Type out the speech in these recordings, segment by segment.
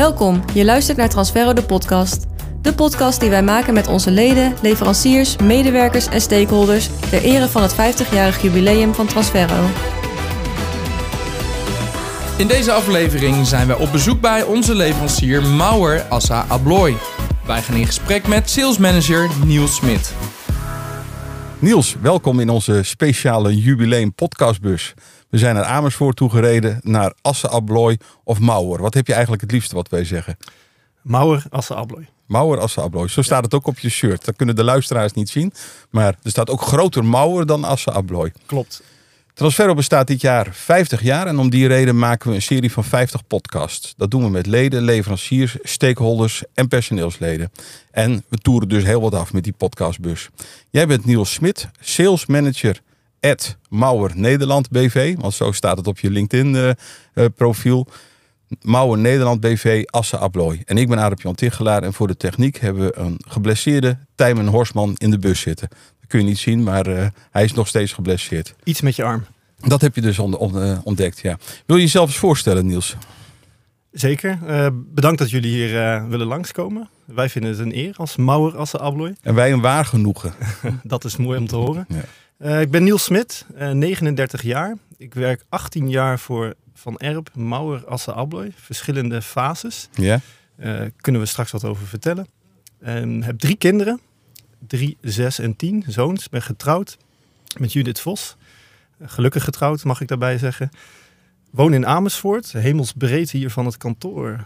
Welkom, je luistert naar Transferro de podcast. De podcast die wij maken met onze leden, leveranciers, medewerkers en stakeholders ter ere van het 50-jarig jubileum van Transferro. In deze aflevering zijn wij op bezoek bij onze leverancier Mauer Assa Abloy. Wij gaan in gesprek met salesmanager Niels Smit. Niels, welkom in onze speciale jubileum podcastbus. We zijn naar Amersfoort toegereden, naar Assen Abloy of Mauer. Wat heb je eigenlijk het liefste wat wij zeggen? Mauer Assen Abloy. Mauer Assen Abloy. Zo staat het ook op je shirt. Dat kunnen de luisteraars niet zien. Maar er staat ook groter Mauer dan Assen Abloy. Klopt. Transferro bestaat dit jaar 50 jaar en om die reden maken we een serie van 50 podcasts. Dat doen we met leden, leveranciers, stakeholders en personeelsleden. En we toeren dus heel wat af met die podcastbus. Jij bent Niels Smit, sales manager Mauer Nederland BV, want zo staat het op je LinkedIn uh, uh, profiel. Mauer Nederland BV Assen Abloy. En ik ben Arup Jan Tichelaar en voor de techniek hebben we een geblesseerde Tijmen Horsman in de bus zitten kun je niet zien, maar uh, hij is nog steeds geblesseerd. Iets met je arm. Dat heb je dus on, on, ontdekt, ja. Wil je jezelf eens voorstellen, Niels? Zeker. Uh, bedankt dat jullie hier willen langskomen. Wij vinden het een eer als Mauer als Abloy. En wij een waar genoegen. dat is mooi om te horen. Ja. Ik ben Niels Smit, 39 jaar. Ik werk 18 jaar voor Van Erp, Mauer Asse Abloy. Verschillende fases. Ja. kunnen we straks wat over vertellen. heb drie kinderen drie, zes en tien zoons. Ben getrouwd met Judith Vos. Gelukkig getrouwd, mag ik daarbij zeggen. Woon in Amersfoort. Hemelsbreed hier van het kantoor.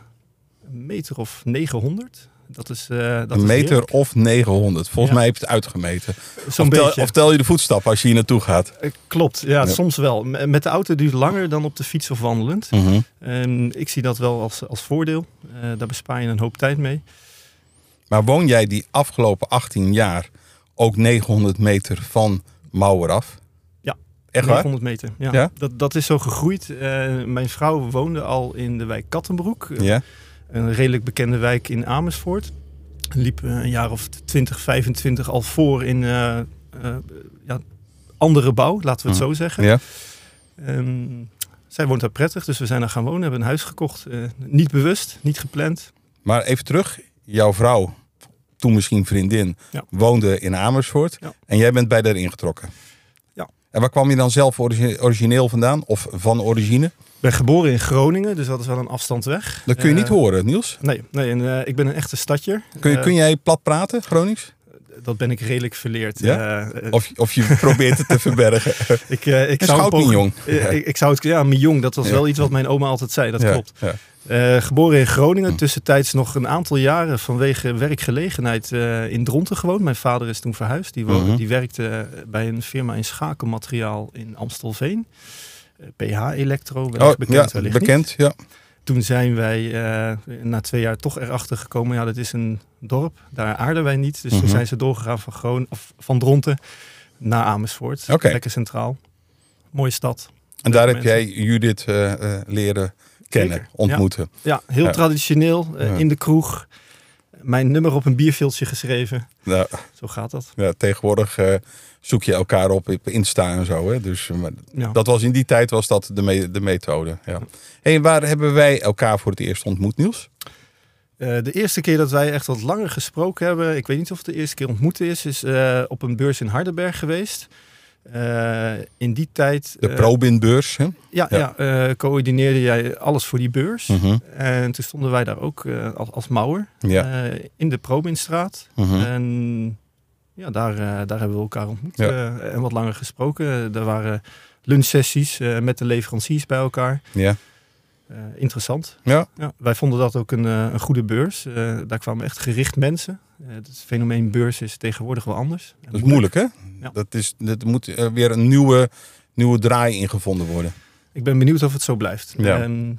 Een meter of 900. Dat is, uh, dat een is meter heerlijk. of 900. Volgens ja. mij heb je het uitgemeten. Of, tel, of tel je de voetstappen als je hier naartoe gaat? Uh, klopt, ja, ja, soms wel. Met de auto duurt langer dan op de fiets of wandelend. Mm -hmm. um, ik zie dat wel als, als voordeel. Uh, daar bespaar je een hoop tijd mee. Maar woon jij die afgelopen 18 jaar ook 900 meter van Mauer af? Ja, echt 900 waar? meter. Ja. ja. Dat, dat is zo gegroeid. Mijn vrouw woonde al in de wijk Kattenbroek. Ja. Een redelijk bekende wijk in Amersfoort. Liep een jaar of 20, 25 al voor in uh, uh, ja, andere bouw, laten we het mm. zo zeggen. Ja. Um, zij woont daar prettig, dus we zijn daar gaan wonen. Hebben een huis gekocht. niet bewust, niet gepland. Maar even terug, jouw vrouw, toen misschien vriendin, ja. woonde in Amersfoort. Ja. En jij bent bij daar ingetrokken. Ja. En waar kwam je dan zelf origi origineel vandaan? Of van origine? Ik ben geboren in Groningen, dus dat is wel een afstand weg. Dat kun je niet horen, Niels. Nee, nee en, uh, ik ben een echte stadjer. Kun, je, kun jij plat praten, Gronings? Dat ben ik redelijk verleerd. Ja? Uh, of, of je probeert het te verbergen. ik, uh, ik, zou het jong. ik, ik, zou het, ja, jong, dat was ja. wel iets wat mijn oma altijd zei, dat ja. klopt. Geboren in Groningen, tussentijds nog een aantal jaren vanwege werkgelegenheid in Dronten gewoond. Mijn vader is toen verhuisd. Die, woonde, Mhm. die werkte bij een firma in schakelmateriaal in Amstelveen. PH Electro, wellicht oh, bekend ja, wellicht bekend, niet. ja. Toen zijn wij na twee jaar toch erachter gekomen, ja dat is een dorp, daar aarden wij niet. Dus Mhm. toen zijn ze doorgegaan van, Groen, of van Dronten naar Amersfoort. Oké. Lekker centraal. Mooie stad. En daar heb jij Judith uh, leren kennen, Zeker, ontmoeten. Ja, heel traditioneel, in de kroeg. Mijn nummer op een bierviltje geschreven. Nou, Zo gaat dat. ja, tegenwoordig eh, zoek je elkaar op op Insta en zo. Hè? Dus, maar Ja. dat was in die tijd was dat de, me- de methode. Ja. Hey, waar hebben wij elkaar voor het eerst ontmoet, Niels? Eh, de eerste keer dat wij echt wat langer gesproken hebben, ik weet niet of het de eerste keer ontmoeten is, is eh, op een beurs in Hardenberg geweest. Eh, in die tijd. De eh, Probinbeurs. Hè? Ja, Ja. ja. eh, coördineerde jij alles voor die beurs. Mhm. En toen stonden wij daar ook als, als mouwer Ja. in de Probinstraat. Mhm. En ja, daar, daar hebben we elkaar ontmoet Ja. en wat langer gesproken. Er waren lunchsessies met de leveranciers bij elkaar. ja. Interessant. Ja. Ja, wij vonden dat ook een, een goede beurs. Daar kwamen echt gericht mensen. Eh, het fenomeen beurs is tegenwoordig wel anders. Dat is moeilijk, hè? Ja. Dat, is, dat moet weer een nieuwe, nieuwe draai ingevonden worden. Ik ben benieuwd of het zo blijft. Ja. Ehm,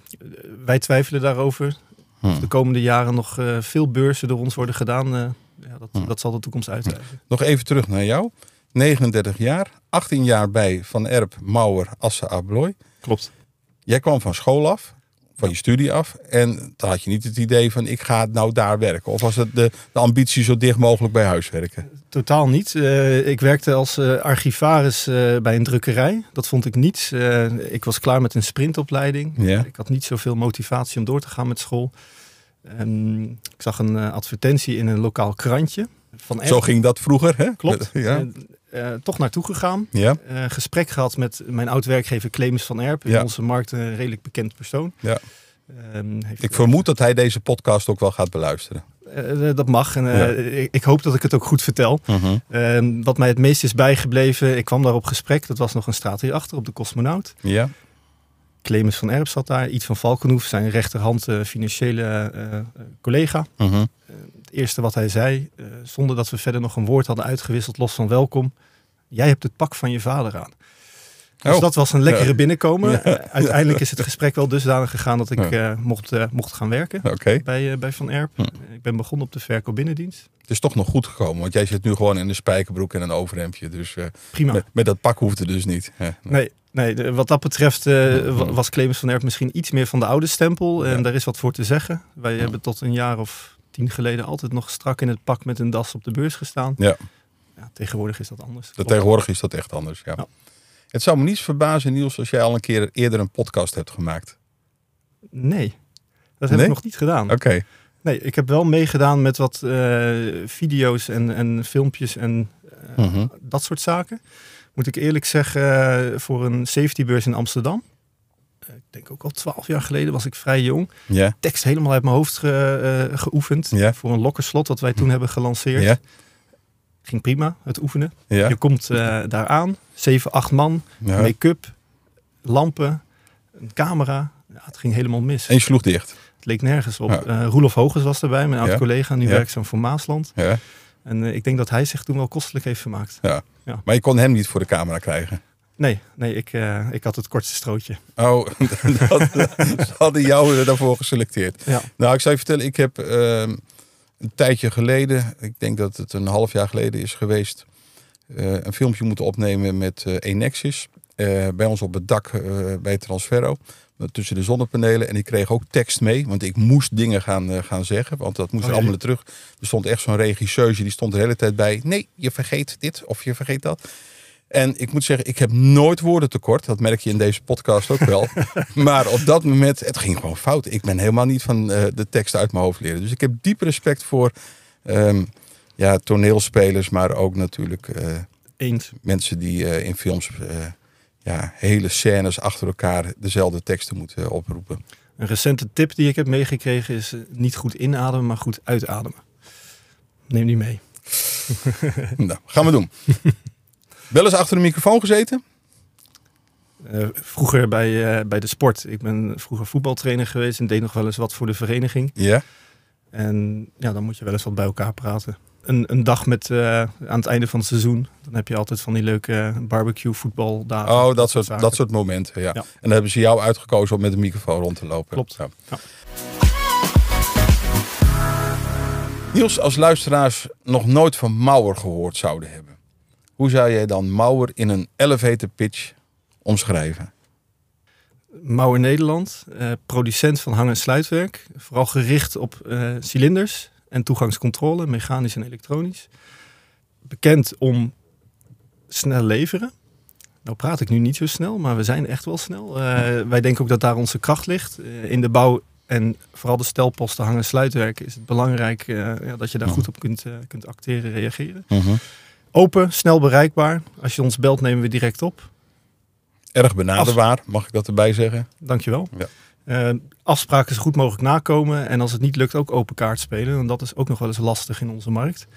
wij twijfelen daarover. Hm. Of de komende jaren nog eh, veel beurzen door ons worden gedaan. eh, ja, dat, Hm. dat zal de toekomst uitwijzen. Nog even terug naar jou. 39 jaar, 18 jaar bij Van Erp, Mauer, Asse, Abloy. Klopt. Jij kwam van school af, van je studie af. En dan had je niet het idee van ik ga nou daar werken. Of was het de, de ambitie zo dicht mogelijk bij huis werken? Totaal niet. Eh, ik werkte als eh, archivaris eh, bij een drukkerij. Dat vond ik niets. Ik was klaar met een sprintopleiding. Ja. Ik had niet zoveel motivatie om door te gaan met school. Ehm, ik zag een advertentie in een lokaal krantje. Van Zo ging dat vroeger, hè? Klopt. Ja. Eh, toch naartoe gegaan. Ja. Eh, gesprek gehad met mijn oud-werkgever Clemens van Erp. In Ja. onze markt een redelijk bekend persoon. Ja. Ehm, heeft Ik vermoed dat hij deze podcast ook wel gaat beluisteren. Eh, dat mag. En, eh, ik, ik hoop dat ik het ook goed vertel. Ehm, wat mij het meest is bijgebleven, ik kwam daar op gesprek. Dat was nog een straat hierachter op de Cosmonaut. Ja. Clemens van Erp zat daar. Iets van Valkenhoef, zijn rechterhand eh, financiële eh, eh, collega. Mhm. Eerste wat hij zei, eh, zonder dat we verder nog een woord hadden uitgewisseld, los van welkom. Jij hebt het pak van je vader aan. Dus Oh. dat was een lekkere Ja. binnenkomen. Ja. Uiteindelijk is het gesprek wel dusdanig gegaan dat ik Ja. eh, mocht, eh, mocht gaan werken Oké. bij, eh, bij Van Erp. Ik ben begonnen op de verkoop binnendienst. Het is toch nog goed gekomen, want jij zit nu gewoon in een spijkerbroek en een overhemdje. Dus Prima. met, met dat pak hoeft het dus niet. Nee, nee de- wat dat betreft wa- was Clemens van Erp misschien iets meer van de oude stempel. En daar is wat voor te zeggen. Wij hebben tot een jaar of tien geleden altijd nog strak in het pak met een das op de beurs gestaan. Ja. Ja, tegenwoordig is dat anders. Dat tegenwoordig is dat echt anders. Ja. Ja. Het zou me niets verbazen, Niels, als jij al een keer eerder een podcast hebt gemaakt. Nee, dat heb Nee? ik nog niet gedaan. Oké. Nee, ik heb wel meegedaan met wat eh, video's en, en filmpjes en eh, Mhm. dat soort zaken. Moet ik eerlijk zeggen, eh, voor een safetybeurs in Amsterdam. Eh, ik denk ook al twaalf jaar geleden was ik vrij jong. Ja. Tekst helemaal uit mijn hoofd ge- eh, geoefend. Ja. Voor een lokkerslot dat wij toen hebben gelanceerd. Ja. Ging prima, het oefenen. Ja. Je komt eh, daar aan, zeven, acht man, ja. make-up, lampen, een camera. Ja, het ging helemaal mis. En je sloeg dicht. Het leek nergens op. Ja. Roelof Hoges was erbij, mijn Ja. oud-collega, nu Ja. werkzaam voor Maasland. Ja. En ik denk dat hij zich toen wel kostelijk heeft vermaakt. Maar je kon hem niet voor de camera krijgen. Nee, nee ik, eh, ik had het kortste strootje. Oh, dat, ze hadden jou daarvoor geselecteerd. Ja. Nou, ik zou je vertellen, ik heb ehm, een tijdje geleden, ik denk dat het een half jaar geleden is geweest, eh, een filmpje moeten opnemen met eh Enexis. bij ons op het dak bij Transferro. Tussen de zonnepanelen. En ik kreeg ook tekst mee. Want ik moest dingen gaan, gaan zeggen. Want dat moest Oh, allemaal terug. Er stond echt zo'n regisseuse. Die stond de hele tijd bij. Nee, je vergeet dit. Of je vergeet dat. En ik moet zeggen, ik heb nooit woorden tekort. Dat merk je in deze podcast ook wel. maar op dat moment, het ging gewoon fout. Ik ben helemaal niet van eh, de tekst uit mijn hoofd leren. Dus ik heb diep respect voor ehm, ja, toneelspelers. Maar ook natuurlijk eh, Eens. mensen die eh, in films ja, hele scènes achter elkaar dezelfde teksten moeten oproepen. Een recente tip die ik heb meegekregen is niet goed inademen, maar goed uitademen. Neem die mee. nou, gaan we doen. Wel eens achter de microfoon gezeten? Eh, vroeger bij, eh, bij de sport. Ik ben vroeger voetbaltrainer geweest en deed nog wel eens wat voor de vereniging. Ja. En ja, dan moet je wel eens wat bij elkaar praten. Een, een dag met, eh, aan het einde van het seizoen. Dan heb je altijd van die leuke barbecue voetbaldagen. Oh, dat soort, zaken. dat soort momenten. Ja. Ja. En dan hebben ze jou uitgekozen om met een microfoon rond te lopen. Klopt. Ja. Ja. Niels, als luisteraars nog nooit van Mauer gehoord zouden hebben. Hoe zou jij dan Mauer in een elevator pitch omschrijven? Mauer Nederland, eh, producent van hang- en sluitwerk. Vooral gericht op eh, cilinders en toegangscontrole, mechanisch en elektronisch. Bekend om snel leveren. Nou praat ik nu niet zo snel, maar we zijn echt wel snel. Eh, wij denken ook dat daar onze kracht ligt. In de bouw en vooral de stelposten hang- en sluitwerk is het belangrijk ja, dat je daar Mhm. goed op kunt, kunt acteren, reageren. Open, snel bereikbaar. Als je ons belt nemen we direct op. Erg benaderbaar, mag ik dat erbij zeggen? Dankjewel. Ja. Eh, afspraken zo goed mogelijk nakomen. En als het niet lukt, ook open kaart spelen. En dat is ook nog wel eens lastig in onze markt.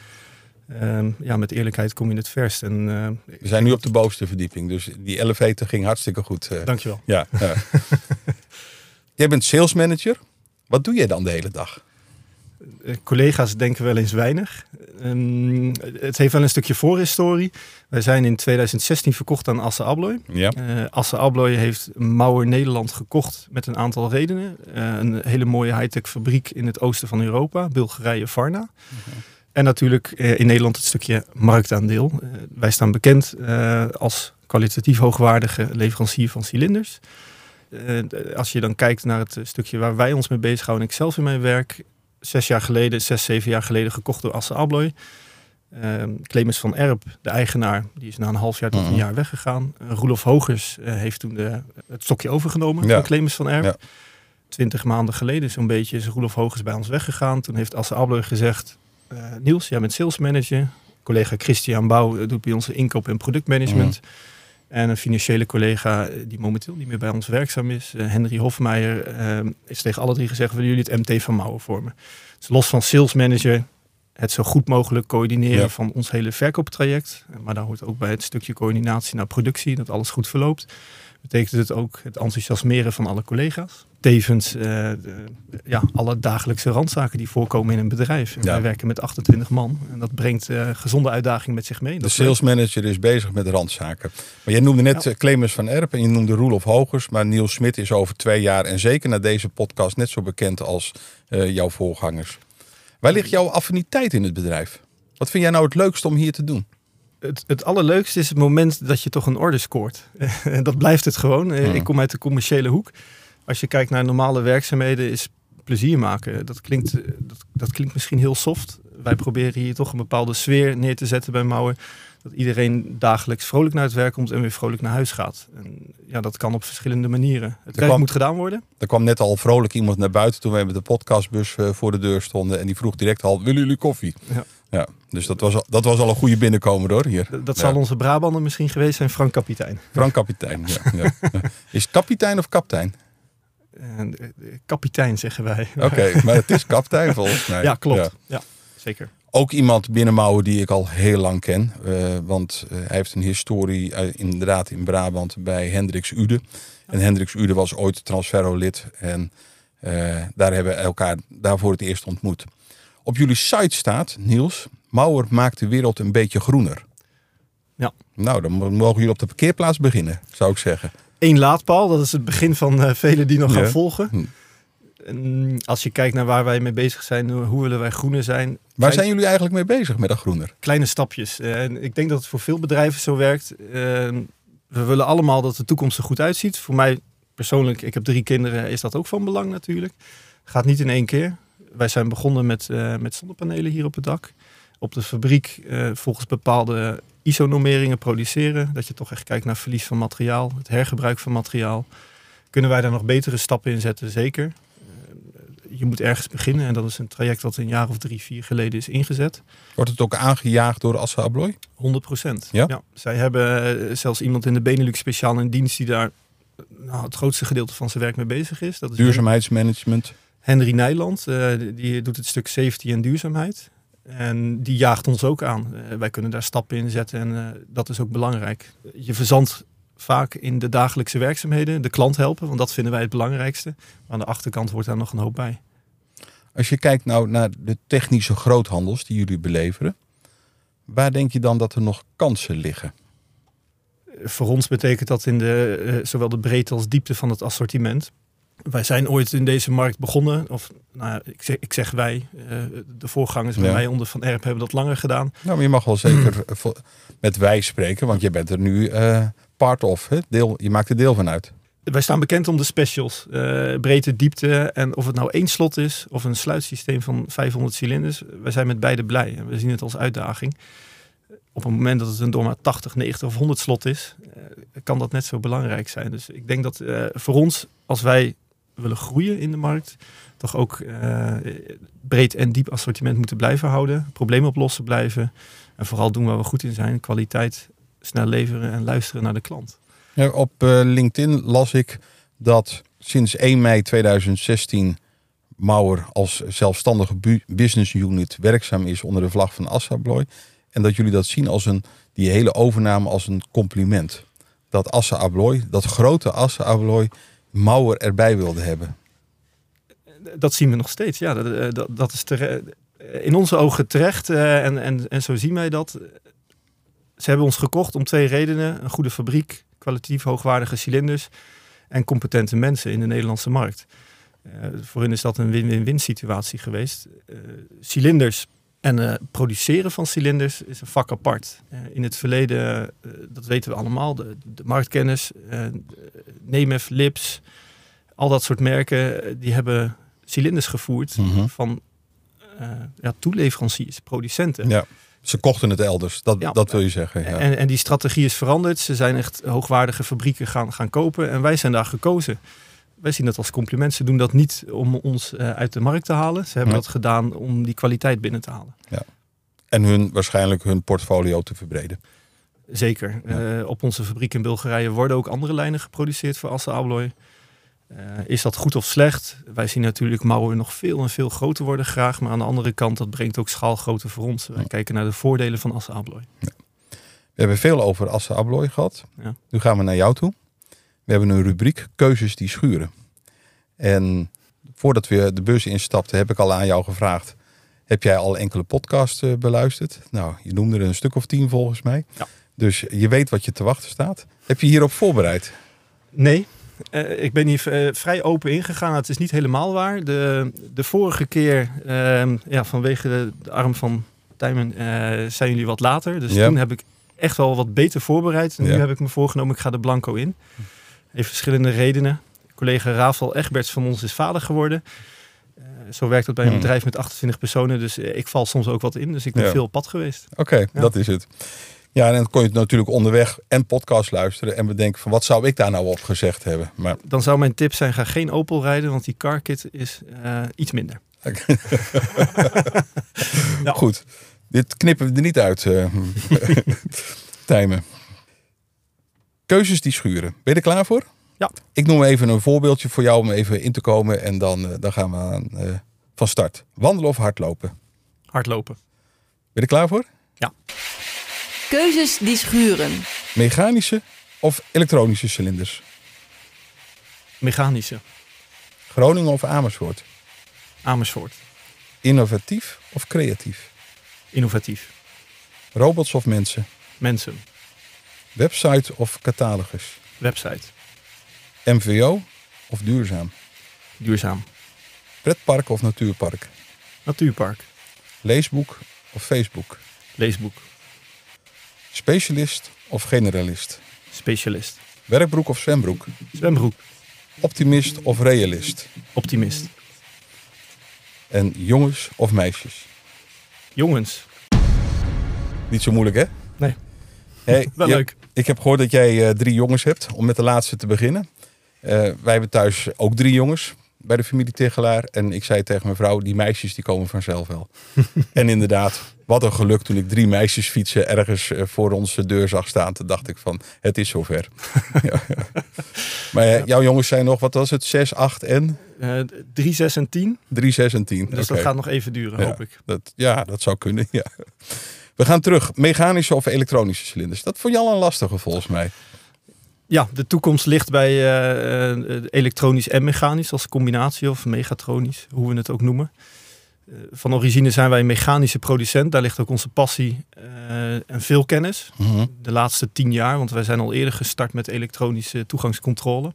Ehm, ja, met eerlijkheid kom je het verst. En, eh, We zijn nu op de bovenste verdieping, dus die elevator ging hartstikke goed. eh. Dankjewel. Ja. ja. jij bent sales manager. Wat doe jij dan de hele dag? Eh, collega's denken wel eens weinig. Ehm, het heeft wel een stukje voorhistorie. Wij zijn in 2016 verkocht aan Asse Abloy. Ja. Asse Abloy heeft Mauer Nederland gekocht met een aantal redenen. Eh, een hele mooie high-tech fabriek in het oosten van Europa, Bulgarije, Varna. En natuurlijk in Nederland het stukje marktaandeel. Wij staan bekend als kwalitatief hoogwaardige leverancier van cilinders. Als je dan kijkt naar het stukje waar wij ons mee bezighouden, en ik zelf in mijn werk, zes jaar geleden, zes, zeven jaar geleden gekocht door Asse Abloy. Ehm, Clemens van Erp, de eigenaar, die is na een half jaar tot Mhm. een jaar weggegaan. Uh, Roelof Hogers eh, heeft toen de, het stokje overgenomen Ja. van Clemens van Erp. Ja. twintig maanden geleden zo'n beetje is Roelof Hoges bij ons weggegaan. Toen heeft Asse Abler gezegd, eh, Niels, jij bent sales manager. Collega Christian Bouw doet bij ons inkoop en productmanagement. En een financiële collega eh, die momenteel niet meer bij ons werkzaam is, eh, Henry Hofmeijer, eh, is tegen alle drie gezegd, willen jullie het MT van Mouwen vormen? Dus los van sales manager, het zo goed mogelijk coördineren Ja. van ons hele verkooptraject. Maar daar hoort ook bij het stukje coördinatie naar productie, dat alles goed verloopt. Betekent het ook het enthousiasmeren van alle collega's. Tevens eh, de- ja, alle dagelijkse randzaken die voorkomen in een bedrijf. Ja. Wij werken met 28 man en dat brengt eh, gezonde uitdagingen met zich mee. De Dat sales manager is bezig met randzaken. Maar jij noemde net Ja. eh, Clemens van Erp en je noemde Roelof Hogers. Maar Niels Smit is over twee jaar en zeker na deze podcast net zo bekend als jouw voorgangers. Waar ligt jouw affiniteit in het bedrijf? Wat vind jij nou het leukste om hier te doen? het, het allerleukste is het moment dat je toch een order scoort. En dat blijft het gewoon. Eh, Hmm. Ik kom uit de commerciële hoek. Als je kijkt naar normale werkzaamheden, is plezier maken. Dat klinkt, eh, dat, dat klinkt misschien heel soft. Wij proberen hier toch een bepaalde sfeer neer te zetten bij Mouwen. Dat iedereen dagelijks vrolijk naar het werk komt en weer vrolijk naar huis gaat. En ja, dat kan op verschillende manieren. Het werk kwam- moet gedaan worden. Er kwam net al vrolijk iemand naar buiten toen wij met de podcastbus eh, voor de deur stonden. En die vroeg direct al, willen jullie koffie? Ja. Ja, dus dat was, al, dat was al een goede binnenkomer hoor, hier. Dat, dat Ja. zal onze Brabander misschien geweest zijn, Frank Kapitein. Frank kapitein. Ja, ja. Is kapitein of kapitein? En, eh, eh, kapitein zeggen wij. Oké, maar het is kapitein volgens mij. Ja, klopt. Ja. Ja, zeker. Ook iemand binnen Mouwen die ik al heel lang ken. eh, want eh, hij heeft een historie eh, inderdaad in Brabant bij Hendricks Ude. En Hendricks Ude was ooit Transferro-lid. En daar hebben we elkaar daarvoor het eerst ontmoet. Op jullie site staat, Niels, Mauer maakt de wereld een beetje groener. Ja. Nou, dan mo- mogen jullie op de parkeerplaats beginnen, zou ik zeggen. Eén laadpaal, dat is het begin van velen die nog Ja. gaan volgen. Hm. En als je kijkt naar waar wij mee bezig zijn, hoe willen wij groener zijn? Waar zijn jullie eigenlijk mee bezig met dat groener? Kleine stapjes. En ik denk dat het voor veel bedrijven zo werkt. Eh, We willen allemaal dat de toekomst er goed uitziet. Voor mij persoonlijk, ik heb drie kinderen, is dat ook van belang natuurlijk. Gaat niet in één keer. Wij zijn begonnen met, eh, met zonnepanelen hier op het dak. Op de fabriek eh, volgens bepaalde ISO-normeringen produceren. Dat je toch echt kijkt naar verlies van materiaal, het hergebruik van materiaal. Kunnen wij daar nog betere stappen in zetten? Zeker. Je moet ergens beginnen en dat is een traject dat een jaar of drie, vier geleden is ingezet. Wordt het ook aangejaagd door Assa Abloy? 100 procent. Ja? Zij hebben eh, zelfs iemand in de Benelux speciaal in dienst die daar nou, het grootste gedeelte van zijn werk mee bezig is. Dat is Duurzaamheidsmanagement. Henry Nijland. eh, die- doet het stuk safety en duurzaamheid. En die jaagt ons ook aan. Eh, wij kunnen daar stappen in zetten en dat is ook belangrijk. Je verzandt vaak in de dagelijkse werkzaamheden, de klant helpen, want dat vinden wij het belangrijkste. Maar aan de achterkant wordt daar nog een hoop bij. Als je kijkt nou naar de technische groothandels die jullie beleveren, waar denk je dan dat er nog kansen liggen? Voor ons betekent dat in de, eh, zowel de breedte als diepte van het assortiment. Wij zijn ooit in deze markt begonnen, of nou, ik, zeg, ik zeg wij, eh, de voorgangers bij Ja. mij onder Van Erp hebben dat langer gedaan. Nou, maar je mag wel zeker met wij spreken, want je bent er nu eh, part of. Hè? Deel, je maakt er deel van uit. Wij staan bekend om de specials, eh, breedte, diepte en of het nou één slot is of een sluitsysteem van 500 cilinders. Wij zijn met beide blij en we zien het als uitdaging. Op het moment dat het een door maar 80, 90 of 100 slot is, eh, kan dat net zo belangrijk zijn. Dus ik denk dat eh, voor ons, als wij willen groeien in de markt, toch ook breed en diep assortiment moeten blijven houden, problemen oplossen blijven en vooral doen waar we goed in zijn, kwaliteit snel leveren en luisteren naar de klant. Ja, op eh, LinkedIn las ik dat sinds 1 mei 2016 Mauer als zelfstandige bu- business unit werkzaam is onder de vlag van Assa Abloy. En dat jullie dat zien als een, die hele overname als een compliment. Dat Assa Abloy, dat grote Assa Abloy, Mauer erbij wilde hebben. Dat zien we nog steeds. Ja, dat, eh, dat, dat is in onze ogen terecht. eh, en, en, en zo zien wij dat. Ze hebben ons gekocht om twee redenen. Een goede fabriek, kwalitatief hoogwaardige cilinders en competente mensen in de Nederlandse markt. Eh, voor hen is dat een win-win-win situatie geweest. Eh, cilinders en eh, produceren van cilinders is een vak apart. In het verleden, dat weten we allemaal, de, de marktkennis, Nemef, Lips, al dat soort merken, die hebben cilinders gevoerd Mhm. van ja, toeleveranciers, producenten. Ja, ze kochten het elders, dat, Ja. dat wil je zeggen. Ja. En, en die strategie is veranderd. Ze zijn echt hoogwaardige fabrieken gaan, gaan kopen en wij zijn daar gekozen. wij zien dat als compliment. Ze doen dat niet om ons eh, uit de markt te halen. Ze hebben dat gedaan om die kwaliteit binnen te halen. En hun, waarschijnlijk hun portfolio te verbreden. Zeker. Ja. Eh, op onze fabriek in Bulgarije worden ook andere lijnen geproduceerd voor Assa Abloy. Eh, is dat goed of slecht? Wij zien natuurlijk Mauer nog veel en veel groter worden graag. Maar aan de andere kant, dat brengt ook schaalgrootte voor ons. Wij Ja. kijken naar de voordelen van Assa Abloy. We hebben veel over Assa Abloy gehad. Ja. Nu gaan we naar jou toe. We hebben een rubriek Keuzes die schuren. En voordat we de bus instapten, heb ik al aan jou gevraagd. Heb jij al enkele podcasts eh, beluisterd? Nou, je noemde er een stuk of tien volgens mij. Ja. Dus je weet wat je te wachten staat. Heb je hierop voorbereid? Nee, eh, ik ben hier eh, vrij open ingegaan. Het is niet helemaal waar. De, de vorige keer, ehm, ja, vanwege de, de arm van Tijmen, eh, zijn jullie wat later. Dus Ja. toen heb ik echt wel wat beter voorbereid. En nu heb ik me voorgenomen, ik ga de blanco in. Heeft verschillende redenen. Collega Rafael Egberts van ons is vader geworden. Zo werkt dat bij een Hmm. bedrijf met 28 personen. Dus ik val soms ook wat in. Dus ik ben Ja. veel op pad geweest. Oké, dat is het. Ja, en dan kon je natuurlijk onderweg en podcast luisteren en bedenken van wat zou ik daar nou op gezegd hebben. Maar Dan zou mijn tip zijn, ga geen Opel rijden, want die car kit is eh, iets minder. Ja. Goed, dit knippen we er niet uit, eh Tijmen. Keuzes die schuren. Ben je er klaar voor? Ja. Ik noem even een voorbeeldje voor jou om even in te komen en dan, eh, dan gaan we aan, van start. Wandelen of hardlopen? Hardlopen. Ben je er klaar voor? Keuzes die schuren. Mechanische of elektronische cilinders? Mechanische. Groningen of Amersfoort? Amersfoort. Innovatief of creatief? Innovatief. Robots of mensen? Mensen. Website of catalogus? Website. MVO of duurzaam? Duurzaam. Pretpark of natuurpark? Natuurpark. Leesboek of Facebook? Leesboek. Specialist of generalist? Specialist. Werkbroek of zwembroek? Zwembroek. Optimist of realist? Optimist. En jongens of meisjes? Jongens. Niet zo moeilijk, hè? Nee. Hey, Wel je- leuk. Ik heb gehoord dat jij eh, drie jongens hebt, om met de laatste te beginnen. Eh, wij hebben thuis ook drie jongens bij de familie Tegelaar. En ik zei tegen mijn vrouw, die meisjes die komen vanzelf wel. en inderdaad, wat een geluk toen ik drie meisjes fietsen ergens eh, voor onze deur zag staan. Toen dacht ik van, het is zover. ja. Maar eh, jouw jongens zijn nog, wat was het, 6, 8 en Eh 3, 6 en 10. 3, 6 en 10. Dus dat gaat nog even duren, Ja. hoop ik. Dat, ja, dat zou kunnen. Ja. We gaan terug. Mechanische of elektronische cilinders. Dat vond je al een lastige volgens mij. Ja, de toekomst ligt bij eh, eh, elektronisch en mechanisch als combinatie of megatronisch, hoe we het ook noemen. Eh, van origine zijn wij een mechanische producent. Daar ligt ook onze passie en veel kennis. Mhm. De laatste tien jaar, want wij zijn al eerder gestart met elektronische toegangscontrole.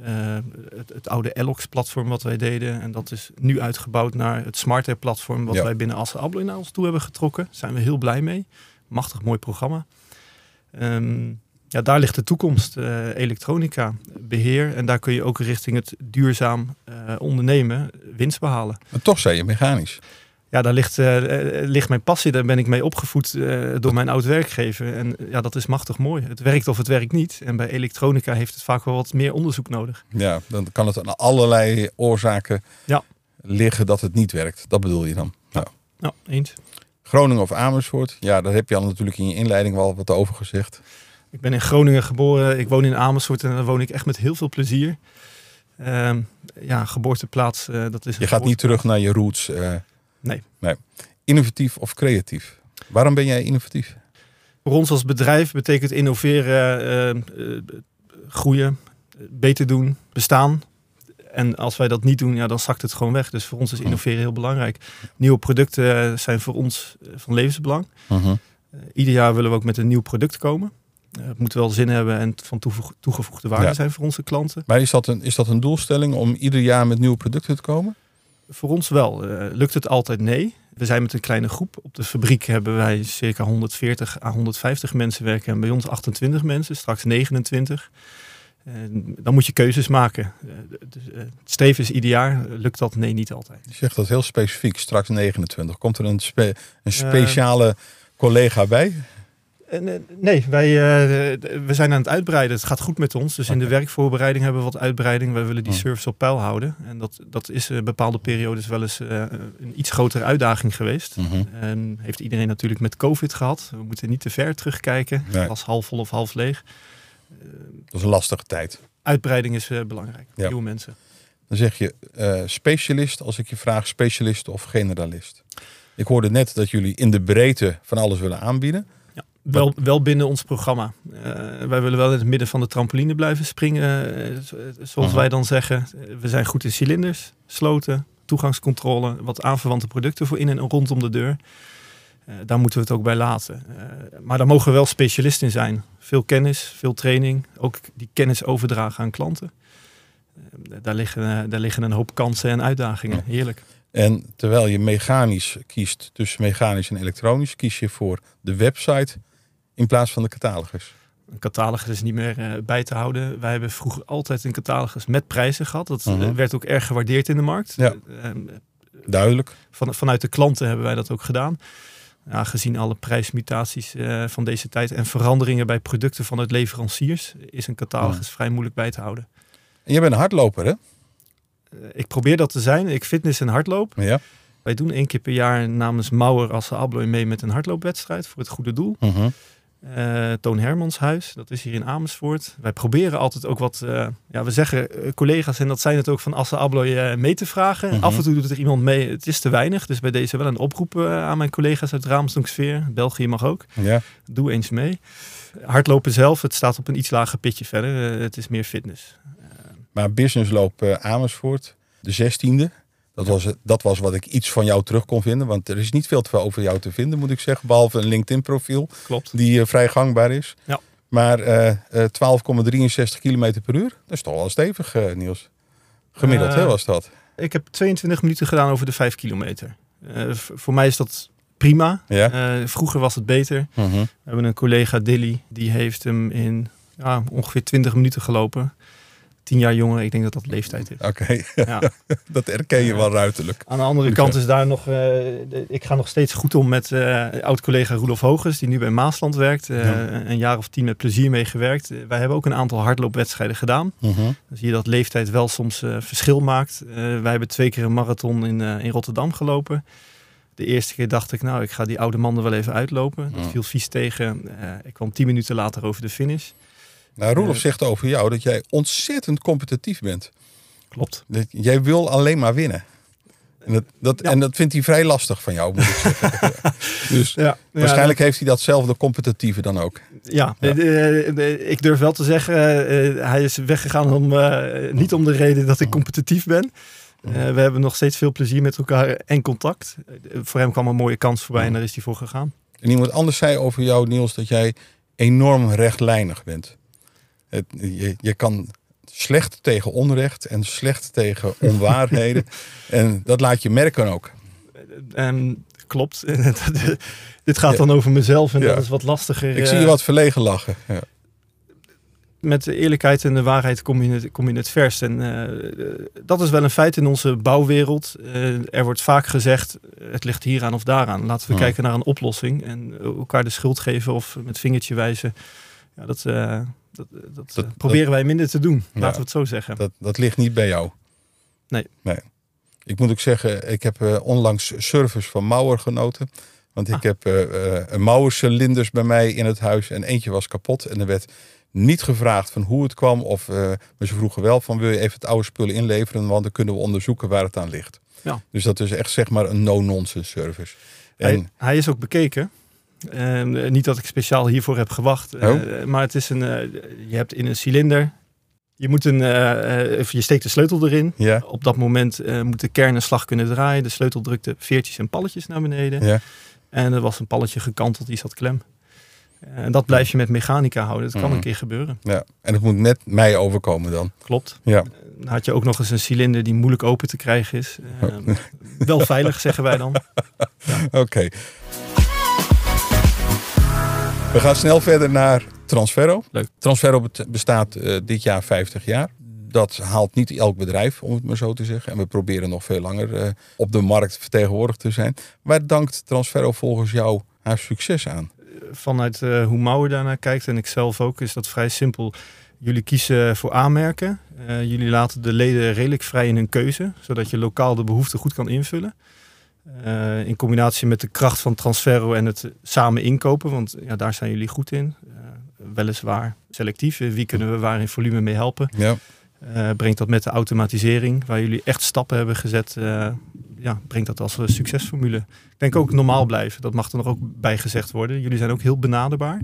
Het, het oude Elox-platform wat wij deden. En dat is nu uitgebouwd naar het Smartair-platform wat Ja. wij binnen Assen Abloy naar ons toe hebben getrokken. Daar zijn we heel blij mee. Machtig mooi programma. Ehm, ja, daar ligt de toekomst. eh, elektronica, beheer. En daar kun je ook richting het duurzaam eh, ondernemen winst behalen. Maar toch zei je mechanisch. Ja, daar ligt, eh, ligt mijn passie. Daar ben ik mee opgevoed door mijn oud werkgever. En ja, dat is machtig mooi. Het werkt of het werkt niet. En bij elektronica heeft het vaak wel wat meer onderzoek nodig. Ja, dan kan het aan allerlei oorzaken Ja. liggen dat het niet werkt. Dat bedoel je dan. Nou, Nou, eens. Groningen of Amersfoort. Ja, daar heb je al natuurlijk in je inleiding wel wat over gezegd. Ik ben in Groningen geboren. Ik woon in Amersfoort en daar woon ik echt met heel veel plezier. Ehm, ja, geboorteplaats, eh, dat is... Je gaat niet terug naar je roots. eh. Nee. nee. Innovatief of creatief? Waarom ben jij innovatief? Voor ons als bedrijf betekent innoveren, eh, eh, groeien, beter doen, bestaan. En als wij dat niet doen, ja, dan zakt het gewoon weg. Dus voor ons is innoveren heel belangrijk. Nieuwe producten zijn voor ons van levensbelang. Mhm. Ieder jaar willen we ook met een nieuw product komen. Eh, het moet wel zin hebben en van toegevoegde waarde Ja. zijn voor onze klanten. Maar is dat, een, is dat een doelstelling om ieder jaar met nieuwe producten te komen? Voor ons wel. Eh, lukt het altijd? Nee. We zijn met een kleine groep. Op de fabriek hebben wij circa 140 à 150 mensen werken. En bij ons 28 mensen, straks 29. En dan moet je keuzes maken. Dus, het streven is ieder jaar. Lukt dat? Nee, niet altijd. Je zegt dat heel specifiek, straks 29. Komt er een, spe- een speciale collega bij? Eh, nee, wij eh, we zijn aan het uitbreiden. Het gaat goed met ons. Dus in de werkvoorbereiding hebben we wat uitbreiding. Wij willen die Oh. service op peil houden. En dat, dat is eh, bepaalde periodes wel eens een iets grotere uitdaging geweest. Mhm. En heeft iedereen natuurlijk met COVID gehad. We moeten niet te ver terugkijken. Nee. Als half vol of half leeg. Dat is een lastige tijd. Uitbreiding is belangrijk. Ja. Nieuwe mensen. Dan zeg je specialist als ik je vraag specialist of generalist. Ik hoorde net dat jullie in de breedte van alles willen aanbieden. Wel, wel binnen ons programma. Eh, wij willen wel in het midden van de trampoline blijven springen, eh, zo- zoals Aha. wij dan zeggen. We zijn goed in cilinders, sloten, toegangscontrole, wat aanverwante producten voor in en rondom de deur. Eh, daar moeten we het ook bij laten. Maar daar mogen we wel specialist in zijn. Veel kennis, veel training, ook die kennis overdragen aan klanten. Daar, liggen, daar liggen een hoop kansen en uitdagingen. Ja. Heerlijk. En terwijl je mechanisch kiest tussen mechanisch en elektronisch, kies je voor de website in plaats van de catalogus. Een catalogus is niet meer eh, bij te houden. Wij hebben vroeger altijd een catalogus met prijzen gehad. Dat eh, Mhm. werd ook erg gewaardeerd in de markt. Ja. Eh, Duidelijk. van, vanuit de klanten hebben wij dat ook gedaan. Ja, gezien alle prijsmutaties van deze tijd en veranderingen bij producten vanuit leveranciers, is een catalogus vrij moeilijk bij te houden. En je bent een hardloper, hè? Ik probeer dat te zijn. Ik fitness en hardloop. Ja. Wij doen één keer per jaar namens Mauer als Abloy mee met een hardloopwedstrijd voor het goede doel. Mhm. Eh, Toon Hermans huis, dat is hier in Amersfoort. Wij proberen altijd ook wat, eh, ja, we zeggen eh, collega's en dat zijn het ook van Assen Abloy mee te vragen. Mhm. Af en toe doet er iemand mee, het is te weinig. Dus bij deze wel een oproep aan mijn collega's uit Raamsdonksfeer. België mag ook. Ja. Doe eens mee. Hardlopen zelf, het staat op een iets lager pitje verder. Het is meer fitness. Maar businessloop Amersfoort, de 16e. Dat was, dat was wat ik iets van jou terug kon vinden. Want er is niet veel te veel over jou te vinden, moet ik zeggen. Behalve een LinkedIn profiel Klopt. die eh, vrij gangbaar is. Ja. Maar eh, eh, 12,63 km per uur, dat is toch wel stevig, eh, Niels. Gemiddeld, Eh, hè, was dat? Ik heb 22 minuten gedaan over de 5 kilometer. Eh, voor mij is dat prima. Ja. Eh, vroeger was het beter. Mhm. We hebben een collega Dilly, die heeft hem in ja, ongeveer 20 minuten gelopen. Tien jaar jonger, ik denk dat dat leeftijd is. Oké, Ja. dat herken je wel ruiterlijk. Aan de andere kant is daar nog, eh, ik ga nog steeds goed om met eh, oud-collega Roelof Hoges, die nu bij Maasland werkt. Eh, Ja. Een jaar of tien met plezier meegewerkt. Eh, wij hebben ook een aantal hardloopwedstrijden gedaan. Mhm. Dan zie je dat leeftijd wel soms verschil maakt. Wij hebben twee keer een marathon in, in Rotterdam gelopen. De eerste keer dacht ik, nou, ik ga die oude man er wel even uitlopen. Dat viel vies tegen. Ik kwam tien minuten later over de finish. Nou, Roelof Eh. zegt over jou dat jij ontzettend competitief bent. Klopt. Dat, jij wil alleen maar winnen. En dat, dat, Ja. en dat vindt hij vrij lastig van jou, moet ik zeggen. dus Ja, waarschijnlijk heeft hij datzelfde competitieve dan ook. Ja, eh, eh, ik durf wel te zeggen, hij is weggegaan om, niet om de reden dat ik competitief ben. We hebben nog steeds veel plezier met elkaar en contact. Voor hem kwam een mooie kans voorbij en daar is hij voor gegaan. En iemand anders zei over jou, Niels, dat jij enorm rechtlijnig bent. Het, je, je kan slecht tegen onrecht en slecht tegen onwaarheden. en dat laat je merken ook. Ehm, klopt. Dit gaat dan over mezelf en Ja. dat is wat lastiger. Ik zie eh, je wat verlegen lachen. Ja. met de eerlijkheid en de waarheid kom je het, kom je het verst. En eh, dat is wel een feit in onze bouwwereld. Eh, er wordt vaak gezegd, eh, het ligt hieraan of daaraan. Laten we kijken naar een oplossing en elkaar de schuld geven of met vingertje wijzen. Ja, dat, eh, dat, dat, Dat- eh, proberen wij minder te doen, laten we het zo zeggen. Dat, dat ligt niet bij jou. Nee. nee. Ik moet ook zeggen, ik heb eh, onlangs service van Mauer genoten. Want ik Ah. heb eh eh, een Mauer cilinders bij mij in het huis en eentje was kapot. En er werd niet gevraagd van hoe het kwam. Of eh, maar ze vroegen wel van wil je even het oude spullen inleveren. Want dan kunnen we onderzoeken waar het aan ligt. Ja. Dus dat is echt zeg maar een no-nonsense service. En Hij, hij is ook bekeken. Eh, niet dat ik speciaal hiervoor heb gewacht. eh, Oh. maar het is een, eh, je hebt in een cilinder. Je, moet een, je steekt de sleutel erin. ja, Op dat moment moet de kern een slag kunnen draaien. De sleutel drukte veertjes en palletjes naar beneden. ja. En er was een palletje gekanteld, die zat klem. En dat blijf je met mechanica houden. Dat kan Mhm. een keer gebeuren. ja. En het moet net mij overkomen dan. Klopt. Ja. Dan had je ook nog eens een cilinder die moeilijk open te krijgen is. Oh. Eh, wel veilig, zeggen wij dan. Oké. We gaan snel verder naar Transferro. Leuk. Transferro bestaat eh, dit jaar 50 jaar. Dat haalt niet elk bedrijf, om het maar zo te zeggen. En we proberen nog veel langer eh, op de markt vertegenwoordigd te zijn. Waar dankt Transferro volgens jou haar succes aan? vanuit uh, hoe Mauer daarnaar kijkt en ik zelf ook, is dat vrij simpel. Jullie kiezen voor aanmerken. Uh, jullie laten de leden redelijk vrij in hun keuze, zodat je lokaal de behoeften goed kan invullen. Uh, in combinatie met de kracht van Transferro en het samen inkopen, want ja, daar zijn jullie goed in. weliswaar selectief, wie kunnen we waar in volume mee helpen. Ja. brengt dat met de automatisering, waar jullie echt stappen hebben gezet, ja, brengt dat als een succesformule. Ik denk ook normaal blijven. Dat mag er nog ook bij gezegd worden. Jullie zijn ook heel benaderbaar.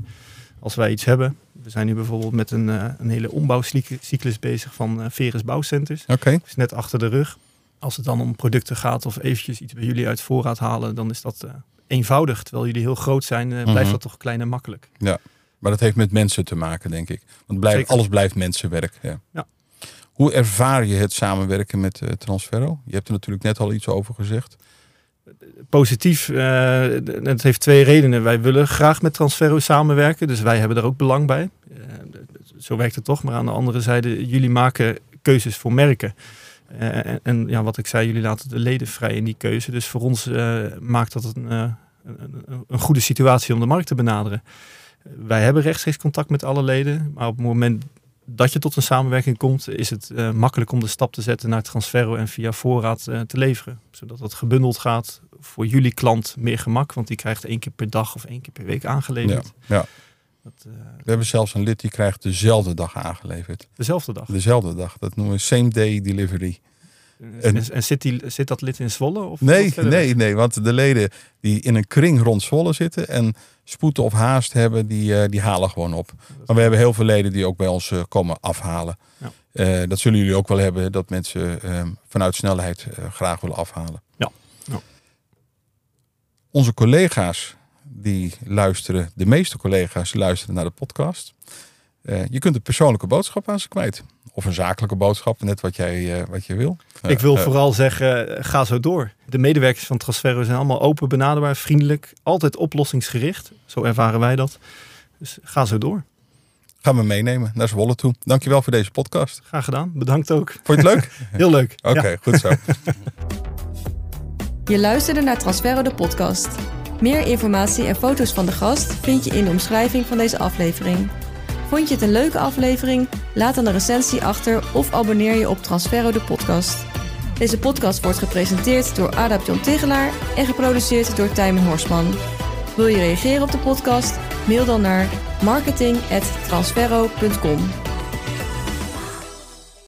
Als wij iets hebben. We zijn nu bijvoorbeeld met een, een hele ombouwcyclus bezig van Veres Bouwcenters. Oké. Okay. is net achter de rug. Als het dan om producten gaat of eventjes iets bij jullie uit voorraad halen, dan is dat uh, eenvoudig. Terwijl jullie heel groot zijn, blijft mm -hmm. dat toch klein en makkelijk. Ja, maar dat heeft met mensen te maken, denk ik. Want blijft, alles blijft mensenwerk. Ja. ja. Hoe ervaar je het samenwerken met uh, Transferro? Je hebt er natuurlijk net al iets over gezegd. Positief, het heeft twee redenen. Wij willen graag met Transferro samenwerken, dus wij hebben er ook belang bij. Zo werkt het toch, maar aan de andere zijde, jullie maken keuzes voor merken. En, en, ja, wat ik zei, jullie laten de leden vrij in die keuze. Dus voor ons maakt dat een, een, een goede situatie om de markt te benaderen. Wij hebben rechtstreeks contact met alle leden, maar op het moment dat je tot een samenwerking komt, is het uh, makkelijk om de stap te zetten naar Transferro en via voorraad uh, te leveren. Zodat het gebundeld gaat. Voor jullie klant meer gemak, want die krijgt één keer per dag of één keer per week aangeleverd. Ja, ja. Dat, uh, We hebben zelfs een lid die krijgt dezelfde dag aangeleverd. Dezelfde dag? Dezelfde dag. Dat noemen we same day delivery. En, en zit, die, zit dat lid in Zwolle? Of nee, nee, nee, want de leden die in een kring rond Zwolle zitten en spoed of haast hebben, die, uh, die halen gewoon op. Maar we hebben heel veel leden die ook bij ons uh, komen afhalen. Ja. Dat zullen jullie ook wel hebben, dat mensen vanuit snelheid graag willen afhalen. Ja. ja. Onze collega's die luisteren, de meeste collega's luisteren naar de podcast. je kunt een persoonlijke boodschap aan ze kwijt. Of een zakelijke boodschap, net wat jij, wat je wil. Ik wil vooral zeggen, ga zo door. De medewerkers van Transferro zijn allemaal open, benaderbaar, vriendelijk, altijd oplossingsgericht. Zo ervaren wij dat. Dus ga zo door. Gaan we meenemen naar Zwolle toe. Dankjewel voor deze podcast. Graag gedaan. Bedankt ook. Vond je het leuk? Heel leuk. Oké, okay, ja. goed zo. Je luisterde naar Transferro de podcast. Meer informatie en foto's van de gast vind je in de omschrijving van deze aflevering. Vond je het een leuke aflevering? Laat dan een recensie achter of abonneer je op Transferro de podcast. Deze podcast wordt gepresenteerd door Adap John Tigelaar en geproduceerd door Tijmen Horsman. Wil je reageren op de podcast? Mail dan naar marketing.transferro.com.